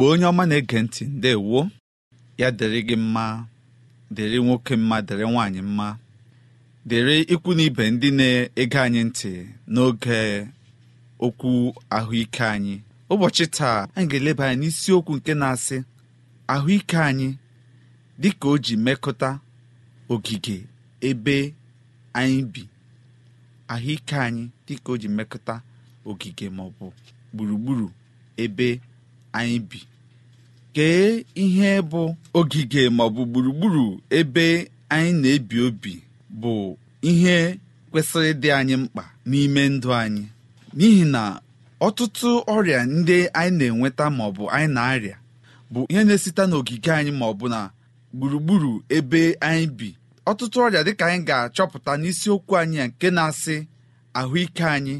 Igbo onye ọma na-ege ntị ndewo ya dịrị gị mma dịrị nwoke mma dịrị nwaanyị mma dịrị ikwu na ibe ndị na-ege anyị ntị n'oge okwu ahụike anyị. Ụbọchị taa anyị ga-eleba anya n'isiokwu nke na-asị ahụike anyị dịka o ji mekọta ogige ebe anyị bi. Ahụike anyị dịka o ji mekọta ogige maọbụ gburugburu ebe anyị bi. Kee ihe bụ ogige maọbụ gburugburu ebe anyị na-ebi obi bụ ihe kwesịrị dị anyị mkpa n'ime ndụ anyị? N'ihi na ọtụtụ ọrịa ndị anyị na-enweta maọbụ anyị na-arịa bụ ihe na-esite n'ogige anyị maọbụ na gburugburu ebe anyị bi. Ọtụtụ ọrịa dịka anyị ga-achọpụta n'isiokwu anyị nke na-asị ahụike anyị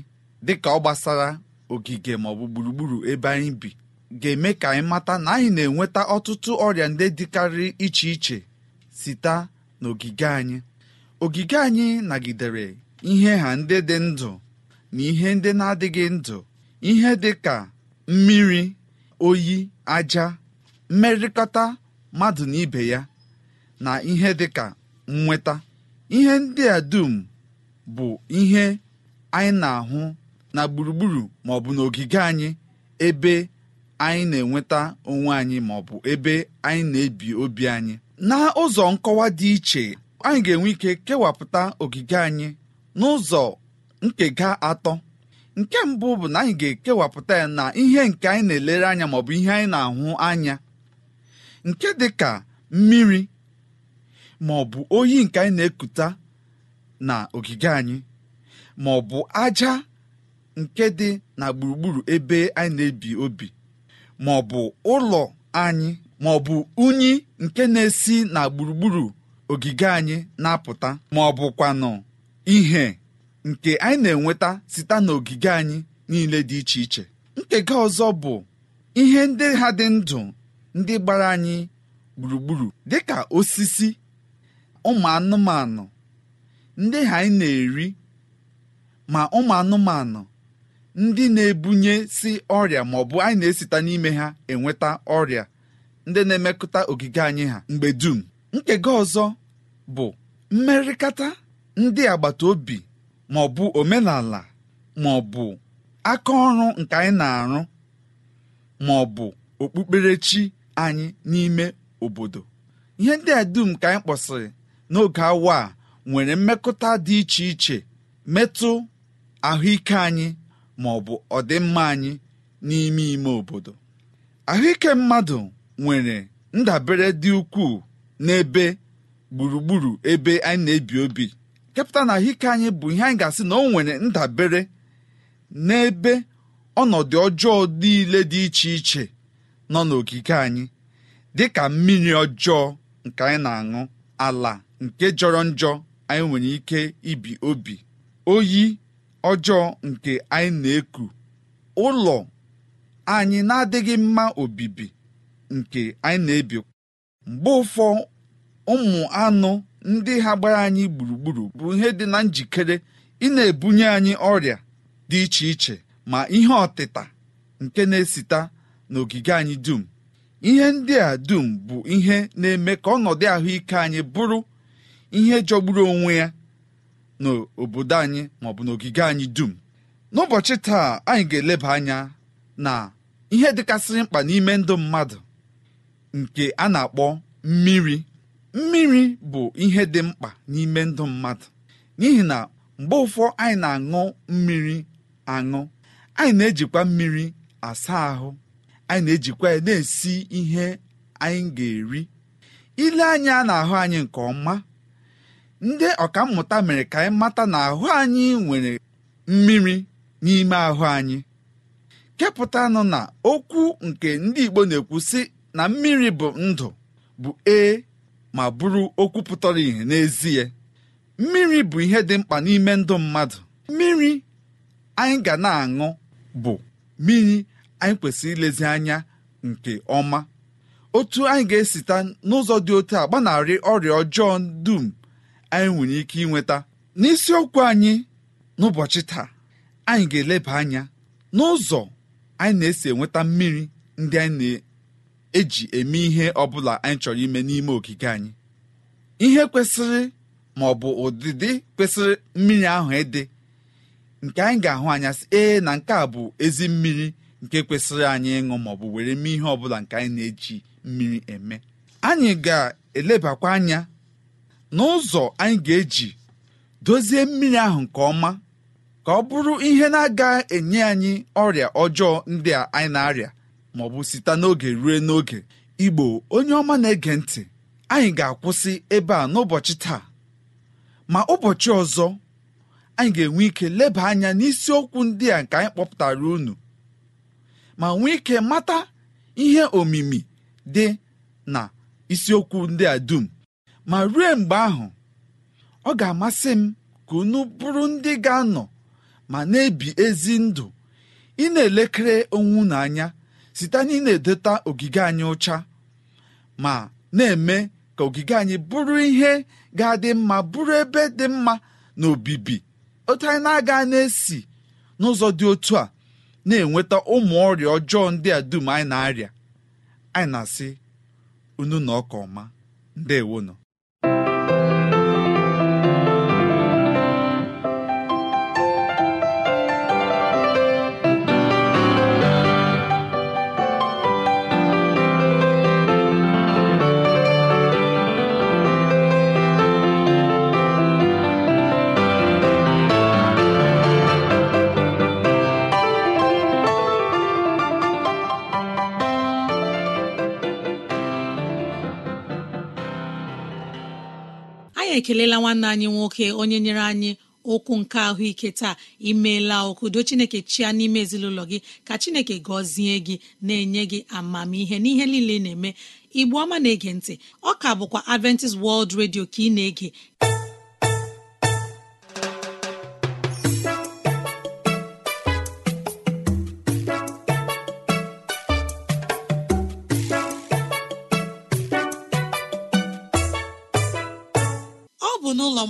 dịka ọ gbasara ogige maọbụ gburugburu ebe anyị bi. Ga-eme ka anyị mata na anyị na-enweta ọtụtụ ọrịa ndị dịkarị iche iche site n'ogige anyị. Ogige anyị nagidere ihe ha ndị dị ndụ na ihe ndị na-adịghị ndụ ihe dị ka mmiri oyi aja mmerịkọta mmadụ na ibe ya na ihe dị ka nnweta. Ihe ndị a dum bụ ihe anyị na-ahụ na gburugburu maọbụ n'ogige anyị ebe anyị na-enweta onwe anyị ma ọ bụ ebe anyị na-ebi obi anyị. Na ụzọ nkọwa dị iche anyị ga-enwe ike kewapụta ogige anyị n'ụzọ nkega atọ. Nke mbụ bụ na anyị ga-ekewapụta ya na ihe nke anyị na-elere anya ma bụ ihe anyị na-ahụ anya. Nke dị ka mmiri ma ọ bụ oyi nke anyị na-ekuta na ogige anyị ma ọ bụ aja nke dị na gburugburu ebe anyị na-ebi obi. Ma ọ bụ ụlọ anyị ma ọ bụ unyi nke na-esi na gburugburu ogige anyị na-apụta ma ọ bụkwanụ ihe nke anyị na-enweta site n'ogige anyị niile dị iche iche. Nkega ọzọ bụ ihe ndị ha dị ndụ ndị gbara anyị gburugburu dịka osisi ụmụ anụmanụ ndị ha anyị na-eri ma ụmụ anụmanụ ndị na-ebunye si ọrịa ma ọ bụ anyị na-esita n'ime ha enweta ọrịa ndị na-emekọta ogige anyị ha mgbe dum. Nkega ọzọ bụ mmerịkọta ndị agbata obi ma ọ bụ omenala ma ọ bụ aka ọrụ nke anyị na-arụ ma ọ bụ okpukperechi anyị n'ime obodo. Ihe ndị a dum ka anyị kpọsịrị n'oge awa a nwere mmekọta dị iche iche metụ ahụike anyị ma ọ bụ ọdịmma anyị n'ime ime obodo. Ahụike mmadụ nwere ndabere dị ukwuu n'ebe gburugburu ebe anyị na-ebi obi. Kepụta na ahụike anyị bụ ihe anyị ga-asị na o nwere ndabere n'ebe ọnọdụ ọjọọ niile dị iche iche nọ n'ogige anyị dịka mmiri ọjọọ nke anyị na-aṅụ ala nke jọrọ njọ anyị nwere ike ibi obi. Oyi ọjọọ nke anyị na-eku ụlọ anyị na-adịghị mma obibi nke anyị na-ebi. Mgbe ụfọ ụmụ anụ ndị ha gbara anyị gburugburu bụ ihe dị na njikere ị na-ebunye anyị ọrịa dị iche iche ma ihe ọtịta nke na-esita n'ogige anyị dum. Ihe ndị a dum bụ ihe na-eme ka ọnọdụ ahụike anyị bụrụ ihe jọgburu onwe ya. N'obodo anyị maọbụ n'ogige anyị dum. N'ụbọchị taa anyị ga-eleba anya na ihe dịkasịrị mkpa n'ime ndụ mmadụ nke a na-akpọ mmiri. Mmiri bụ ihe dị mkpa n'ime ndụ mmadụ. N'ihi na mgbe ụfọ anyị na-aṅụ mmiri aṅụ anyị na-ejikwa mmiri asa ahụ. Anyị na-ejikwa ya na-esi ihe anyị ga-eri. Ile anya na-ahụ anyị nke ọma ndị ọkammụta mere ka anyị mata na ahụ anyị nwere mmiri n'ime ahụ anyị. Kepụtanụ na okwu nke ndị Igbo na-ekwu sị na mmiri bụ ndụ bụ ee ma bụrụ okwu pụtara ìhè n'ezie. Mmiri bụ ihe dị mkpa n'ime ndụ mmadụ. Mmiri anyị ga na-aṅụ bụ mmiri anyị kwesịrị ilezi anya nke ọma. Otu anyị ga-esita n'ụzọ dị otu a gbanarị ọrịa ọjọọ dum. Anyị nwere ike inweta. N'isiokwu anyị n'ụbọchị taa anyị ga-eleba anya n'ụzọ anyị na-esi enweta mmiri ndị anyị na-eji eme ihe ọbụla anyị chọrọ ime n'ime ogige anyị. Ihe kwesịrị ma ọ bụ ụdịdị kwesịrị mmiri ahụ ịdị nke anyị ga-ahụ anya sị ee na nke a bụ ezi mmiri nke kwesịrị anyị ịṅụ ma ọ bụ were mee ihe ọbụla nke anyị na-eji mmiri eme. Anyị ga-elebakwa anya n'ụzọ anyị ga-eji dozie mmiri ahụ nke ọma ka ọ bụrụ ihe na-aga enye anyị ọrịa ọjọọ ndị a anyị na-arịa ma ọ bụ site n'oge ruo n'oge. Igbo onye ọma na-ege ntị anyị ga-akwụsị ebe a n'ụbọchị taa. Ma ụbọchị ọzọ anyị ga-enwe ike leba anya n'isiokwu ndị a nke anyị kpọpụtara unu ma nwee ike mata ihe omimi dị na isiokwu ndị a dum. Ma ruo mgbe ahụ ọ ga-amasị m ka unu bụrụ ndị ga-anọ ma na-ebi ezi ndụ. Ị na-elekere onwe unu anya site na ị na-edota ogige anyị ụcha ma na-eme ka ogige anyị bụrụ ihe ga-adị mma bụrụ ebe dị mma na obibi otu anyị na-aga na-esi n'ụzọ dị otu a na-enweta ụmụ ọrịa ọjọọ ndị a dum anyị na-arịa. Anyị na-asị unu na ọka ọma. Ndewonụ ekelela nwanne anyị nwoke onye nyere anyị okwu nke ahụike taa. Imeela okudo chineke chia n'ime ezinụlọ gị. Ka chineke gọzie gị na-enye gị amamihe n'ihe niile ị na-eme. Igbu ọma na-ege ntị ọ ka bụkwa adventist world radio ka ị na-ege.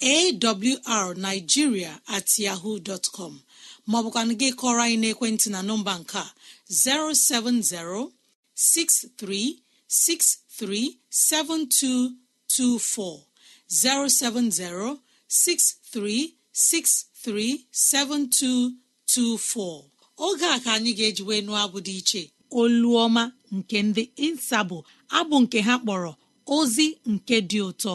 Awrnigeria at yahoo dọtcọm maọbụkwana gị kọrọ anyị n'ekwentị na nọmba nke a 070 63637224 070 63637224 oge a ka anyị ga-eji wee nụọ abụ dị iche oluọma nke ndị insabụ abụ nke ha kpọrọ ozi nke dị ụtọ.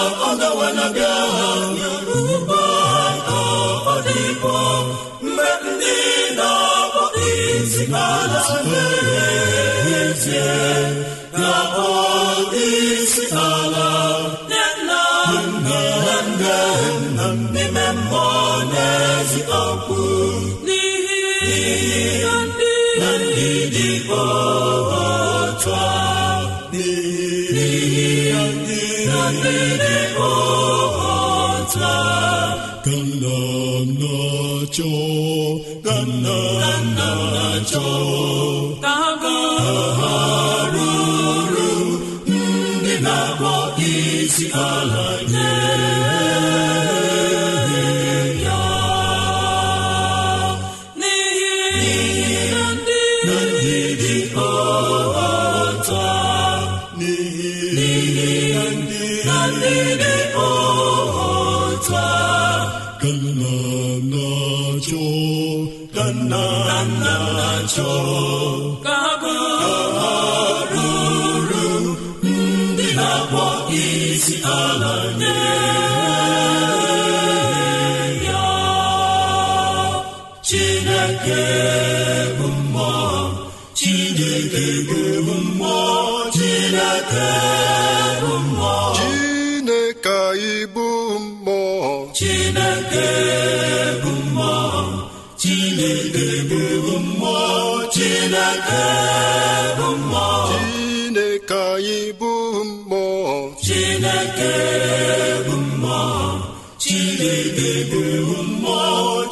n'ihi na ndị dị ka nna na-achọ ka nna na-achọ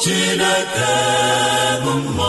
Chineke bụ mmụọ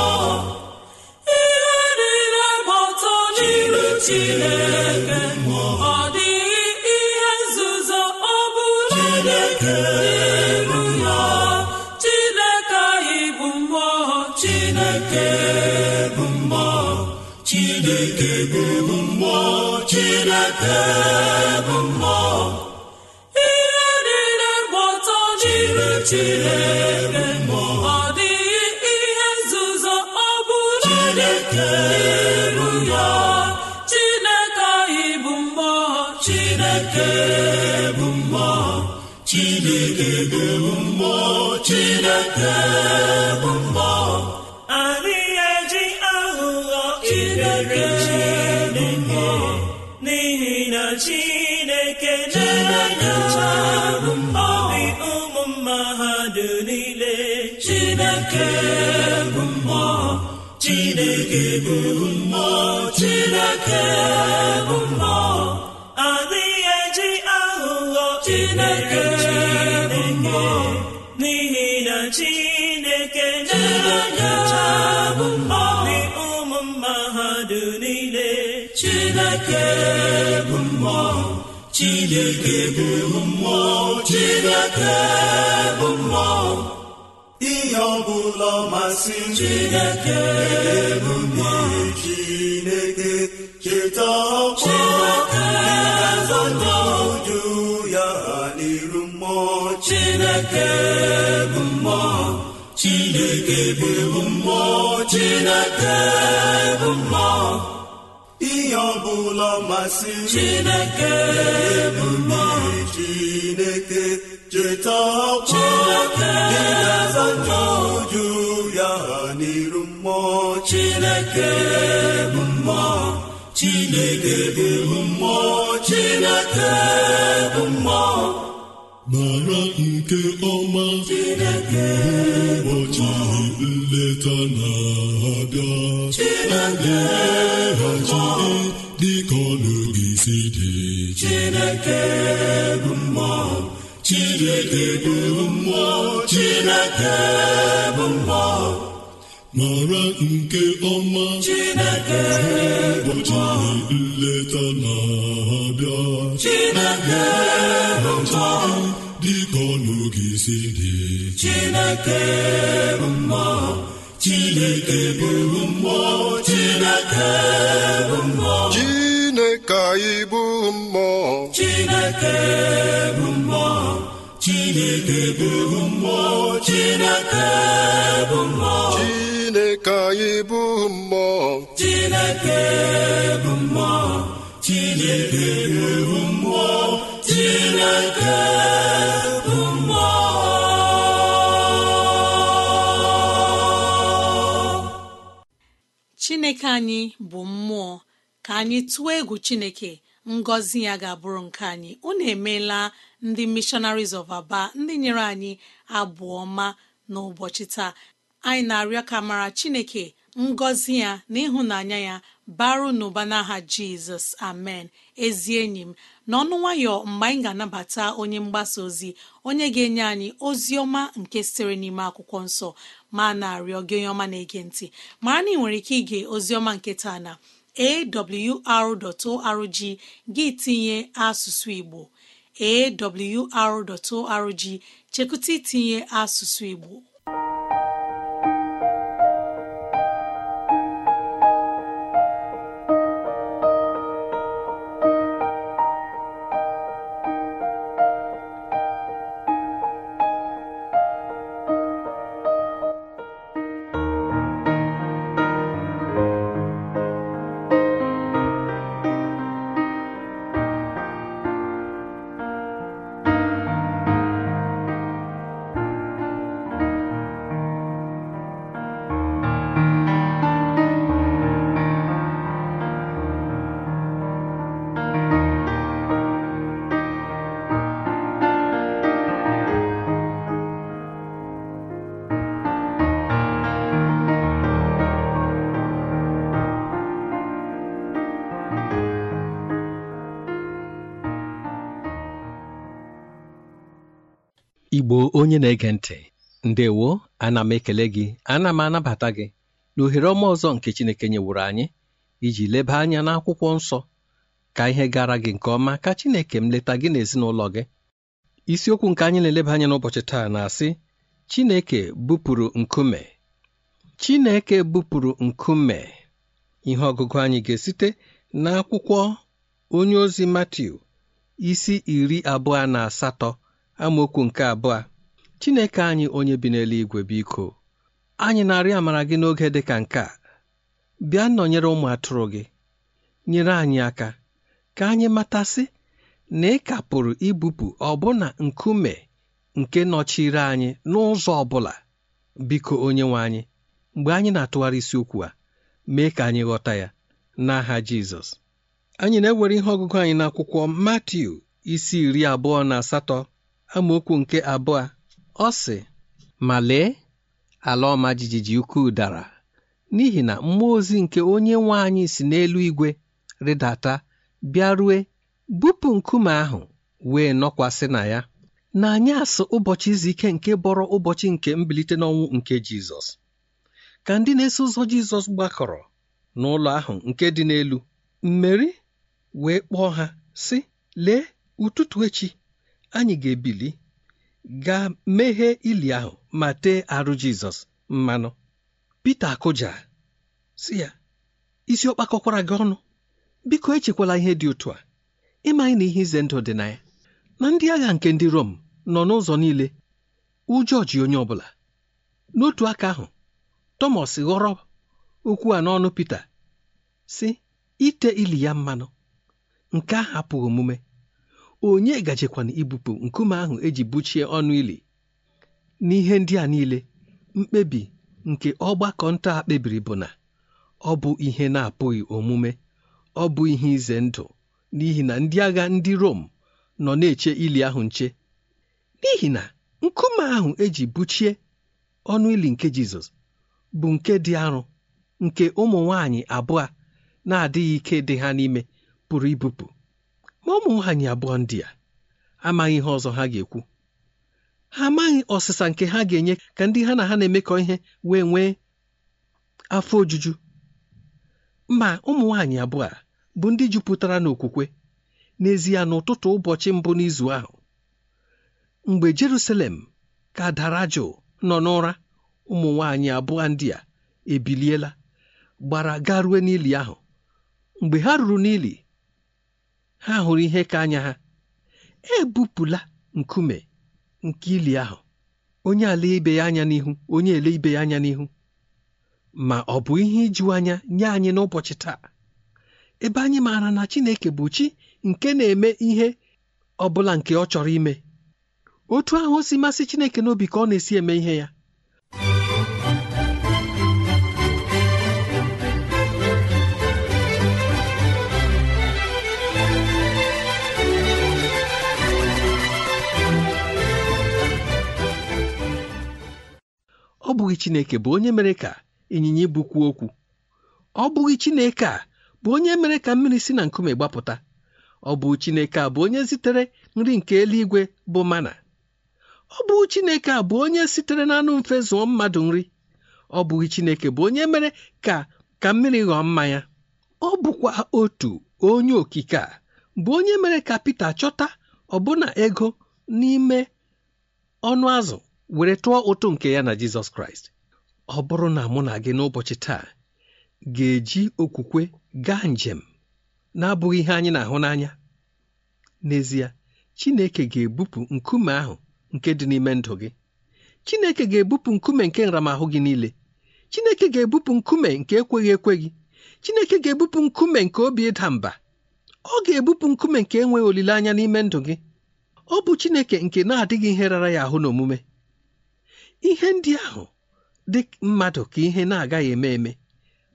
Chineke na-enyocha obi ụmụ mmadụ niile Chineke bụ mmụọ Chineke bụ mmụọ Chineke bụ mmụọ adịghị eji aghụghọ Chineke Chineke n'ihi na Chineke na-enyocha Chineke bụ mmụọ Chineke bụ mmụọ Chineke bụ mmụọ. Ihe ọbụla masị Chineke bụ mmụọ. Chineke cheta ọkwa uju ya n'iru mmụọ. Chineke bụ mmụọ. Chineke bụ mmụọ. Chineke bụ mmụọ. Ihe ọbụla masị chineke mmụọ chineke cheta ọkwa ga-aza uju ya n'iru mmụọ chineke bụ mmụọ chineke bụ mmụọ chineke bụ mmụọ mara nke ọma ụbọchị nleta na-abịa. A ga-eweghachi dịka ọnụ gị si dị. Chineke bụ mmụọ chineke bụ mmụọ chineke bụ mmụọ mara nke ọma ụbọchị nleta na-abịa. Gị si dị. Chineke bụ mmụọ chineke bụ mmụọ chineke bụ mmụọ. Chineke anyị bụ mmụọ. Chineke bụ mmụọ chineke bụ mmụọ chineke bụ mmụọ. Chineke anyị bụ mmụọ. Chineke bụ mmụọ chineke bụ mmụọ chineke chineke anyị bụ mmụọ ka anyị tụọ egwu chineke ngọzi ya ga-abụrụ nke anyị. Unu emeela ndị missionaries of aba ndị nyere anyị abụọ ọma n'ụbọchị taa. Anyị na-arịọ ka mara chineke ngọzi ya na ịhụnanya ya baru n'ụba n'aha jizọs. Amen. Ezi enyi m n'ọnụ nwayọ mgbe anyị ga-anabata onye mgbasa ozi onye ga-enye anyị ozi ọma nke sitere n'ime akwụkwọ nsọ ma na-arịọ gị onye ọma na-ege ntị. Mara na ị nwere ike ige ozi ọma nke taa na awr.org gị tinye asụsụ igbo. Awr.org chekụta itinye asụsụ igbo. Igbo onye na-ege ntị. Ndewo ana m ekele gị ana m anabata gị. Na ohere ọma ọzọ nke chineke nyewuru anyị iji leba anya n'akwụkwọ nsọ. Ka ihe gara gị nke ọma ka chineke m leta gị n'ezinụlọ gị. Isiokwu nke anyị na-eleba anya n'ụbọchị taa na-asị chineke bupụrụ nkume. Chineke bupụrụ nkume. Ihe ọgụgụ anyị ga-esite n'akwụkwọ onye ozi Matiu isi iri abụọ na asatọ. Amaokwu nke abụọ. Chineke anyị onye bi n'eluigwe biko anyị na-arịọ amara gị n'oge dị ka nke a. Bịa nọnyere ụmụ atụrụ gị. Nyere anyị aka ka anyị matasị na ị ka pụrụ ibupụ ọbụna nkume nke nọchiri anyị n'ụzọ ọ bụla biko onye nwe anyị mgbe anyị na-atụgharị isiokwu a mee ka anyị ghọta ya n'aha Jizọs. Anyị na-ewere ihe ọgụgụ anyị n'akwụkwọ Matiu isi iri abụọ na asatọ. Amaokwu nke abụọ. Ọ sị ma lee ala ọma jijiji ukwuu dara n'ihi na mmụọ ozi nke onye nwe anyị si n'elu igwe rịdata bịarue bupụ nkume ahụ wee nọkwasị na ya. Na anyasị ụbọchị izu ike nke bọrọ ụbọchị nke mbilite n'ọnwụ nke Jizọs. Ka ndị na-eso ụzọ Jizọs gbakọrọ n'ụlọ ahụ nke dị n'elu mmeri wee kpọọ ha sị lee ụtụtụ echi anyị ga-ebili gaa meghee ili ahụ ma tee arụ Jizọs mmanụ. Pita akụja si ya isi ọkpakọkwara gị ọnụ? Biko echekwala ihe dị otu a. Ịmaghị na ihe ize ndụ dị na ya. Na ndị agha nke ndị Rom nọ n'ụzọ niile ụjọ ji onye ọbụla n'otu aka ahụ Tọmọs ghọrọ okwu a n'ọnụ Pita sị ite ili ya mmanụ. Nke ahụ apụghị omume. Onye gajekwana ibupụ nkume ahụ eji buchie ọnụ ili? N'ihe ndị a niile mkpebi nke ọgbakọ nta a kpebiri bụ na ọ bụ ihe na-apụghị omume ọ bụ ihe ize ndụ n'ihi na ndị agha ndị Rom nọ na-eche ili ahụ nche. N'ihi na nkume ahụ eji buchie ọnụ ili nke Jizọs bụ nke dị arọ nke ụmụ nwanyị abụọ na-adịghị ike dị ha n'ime pụrụ ibupụ ma ụmụ nwaanyị abụọ ndị a. Amaghị ihe ọzọ ha ga-ekwu. Ha amaghị ọsịsa nke ha ga-enye ka ndị ha na ha na-emekọ ihe wee nwee afọ ojuju. Ma ụmụ nwaanyị abụọ a bụ ndị jupụtara n'okwukwe. N'ezie n'ụtụtụ ụbọchị mbụ n'izu ahụ mgbe Jerusalem ka dara jụụ nọ n'ụra ụmụ nwaanyị abụọ ndị a ebiliela gbara garue n'ili ahụ. Mgbe ha ruru n'ili ha hụrụ ihe ka anya ha. Ebupụla nkume nke ili ahụ. Onye ala ibe ya anya n'ihu onye ele ibe ya anya n'ihu. Ma ọ bụ ihe iju anya nye anyị n'ụbọchị taa? Ebe anyị maara na Chineke bụ chi nke na-eme ihe ọ bụla nke ọ chọrọ ime. Otu ahụ o si masị Chineke n'obi ka ọ na-esi eme ihe ya. Ọ bụghị Chineke bụ onye mere ka ịnyịnya ibu okwu. Ọ bụghị Chineke a bụ onye mere ka mmiri si na nkume gbapụta. Ọ bụ Chineke a bụ onye zitere nri nke eluigwe bụ mana ọ bụ Chineke a bụ onye sitere n'anụ mfe zụọ mmadụ nri. Ọ bụghị Chineke bụ onye mere ka ka mmiri ghọọ mmanya. Ọ bụkwa otu onye okike a bụ onye mere ka Pita chọta ọbụna ego n'ime ọnụ azụ. Were tụọ ụtụ nke ya na Jizọs Kraịst ọ bụrụ na mụ na gị n'ụbọchị taa ga-eji okwukwe gaa njem na-abụghị ihe anyị na-ahụ n'anya. N'ezie Chineke ga-ebupụ nkume ahụ nke dị n'ime ndụ gị. Chineke ga-ebupụ nkume nke nramahụ gị niile. Chineke ga-ebupụ nkume nke ekweghị ekwe gị Chineke ga-ebupụ nkume nke obi ịda mba. Ọ ga-ebupụ nkume nke enweghị olileanya n'ime ndụ gị. Ọ bụ Chineke nke na-adịghị ihe rara ya ahụ n'omume. Ihe ndị ahụ dị mmadụ ka ihe na-agaghị eme eme.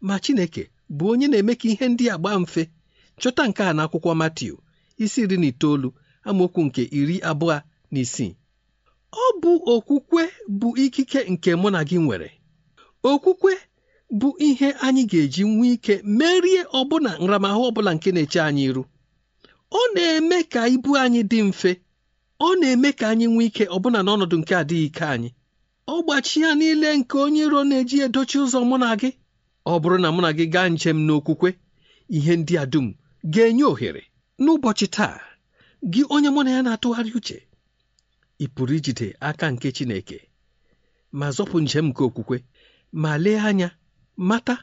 Ma Chineke bụ onye na-eme ka ihe ndị a gbaa mfe. Chọta nke a n'akwụkwọ Matiu isi iri na itoolu amaokwu nke iri abụọ na isii. Ọ bụ okwukwe bụ ikike nke mụ na gị nwere. Okwukwe bụ ihe anyị ga-eji nwee ike merie ọbụna nramahụ ọbụla nke na-eche anyị iru. Ọ na-eme ka ibu anyị dị mfe. Ọ na-eme ka anyị nwee ike ọbụna n'ọnọdụ nke adịghị ike anyị. Ọgbachi ya niile nke onye iro na-eji edochi ụzọ mụ na gị. Ọ bụrụ na mụ na gị gaa njem n'okwukwe ihe ndị a dum ga-enye ohere. N'ụbọchị taa gị onye mụ na ya na-atụgharị uche ị pụrụ ijide aka nke Chineke ma zọpụ njem nke okwukwe ma lee anya mata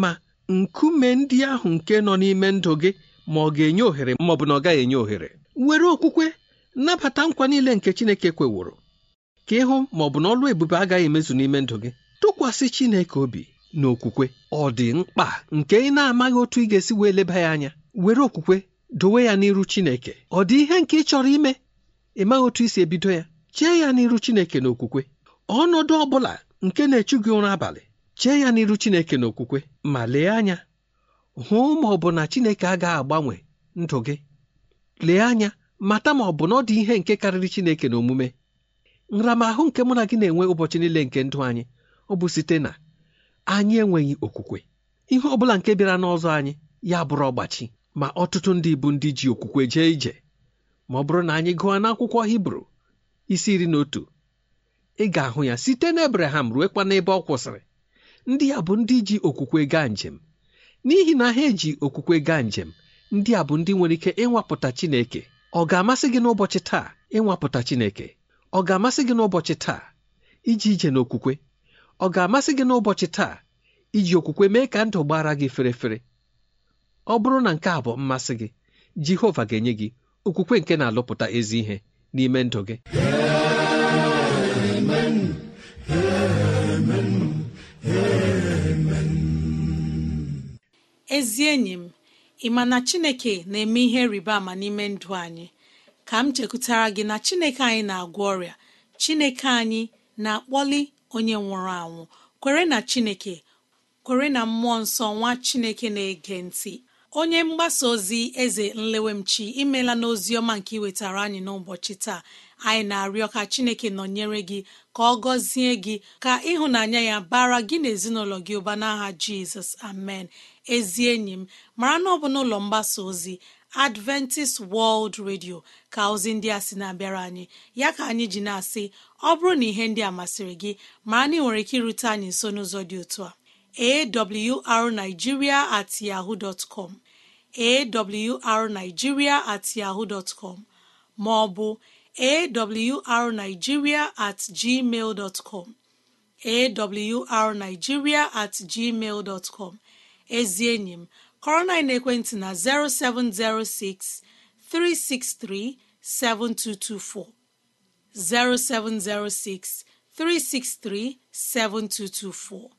ma nkume ndị ahụ nke nọ n'ime ndụ gị ma ọ ga-enye ohere ma ọ bụ na ọ gaghị enye ohere. Were okwukwe nabata nkwa niile nke Chineke kweworo. Ka ịhụ ma ọ bụ na ọlụ ebube agaghị emezu n'ime ndụ gị tụkwasị Chineke obi na okwukwe. Ọ dị mkpa nke ị na-amaghị otu ị ga-esi wee leba ya anya. Were okwukwe dowe ya n'iru Chineke. Ọ dị ihe nke ị chọrọ ime? Ị maghị otu isi ebido ya? Chee ya n'iru Chineke na okwukwe. Ọnọdụ ọ bụla nke na-echu gị ụra abalị chee ya n'iru Chineke na okwukwe ma lee anya. Hụ ma ọ bụ na Chineke agaghị agbanwe ndụ gị. Lee anya mata ma ọ bụ na ọ dị ihe nke karịrị Chineke na omume. Nramahụ nke mụ na gị na-enwe ụbọchị niile nke ndụ anyị ọ bụ site na anyị enweghị okwukwe. Ihe ọ bụla nke bịara n'ọzọ anyị ya bụrụ ọgbachi ma ọtụtụ ndị bụ ndị ji okwukwe jee ije. Ma ọ bụrụ na anyị gụọ n'akwụkwọ hibru isi iri na otu ị ga-ahụ ya site n'ebraham ruekwa n'ebe ọ kwụsịrị. Ndị a bụ ndị ji okwukwe gaa njem. N'ihi na ha eji okwukwe gaa njem ndị a bụ ndị nwere ike ịnwapụta chineke. Ọ ga-amasị gị n'ụbọchị taa ịnwapụta chineke? ọ ga-amasị gị n'ụbọchị taa iji ije n'okwukwe? Ọ ga-amasị gị n'ụbọchị taa iji okwukwe mee ka ndụ gbara gị fere fere ọ bụrụ na nke a bụ mmasị gị Jehova ga-enye gị okwukwe nke na-alụpụta ezi ihe n'ime ndụ gị. Amen. Ezi enyi m ị ma na Chineke na-eme ihe rịba ama n'ime ndụ anyị? Ka m chekwutara gị na chineke anyị na-agwọ ọrịa chineke anyị na-akpọli onye nwụrụ anwụ. Kwere na chineke kwere na mmụọ nsọ nwa chineke na-ege ntị. Onye mgbasa ozi eze nlewemchi imela n'ozi ọma nke iwetara anyị n'ụbọchị taa. Anyị na-arịọ ka chineke nọnyere gị ka ọ gọzie gị ka ịhụnanya ya bara gị na ezinụlọ gị ụba n'aha jizọs. Amen. Ezi enyi m mara na ọ bụ n'ụlọ mgbasa ozi adventist world radio ka ozi ndị a sị na-abịara anyị. Ya ka anyị ji na-asị ọ bụrụ na ihe ndị a masịrị gị mara na ị nwere ike irute anyị nso n'ụzọ dị otu a. Awrnigeria at yahoo dot com. Awrnigeria at yahoo com. Ma ọ at gmail dot com. Awrnigeria at gmail com. Ezi enyi m kọrọ na ekwentị na 0706 363 7224 0706 363 7224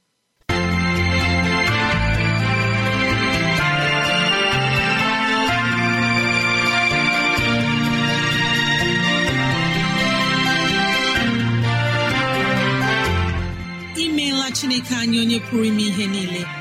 imeela chineke anyị onye pụrụ ime ihe niile.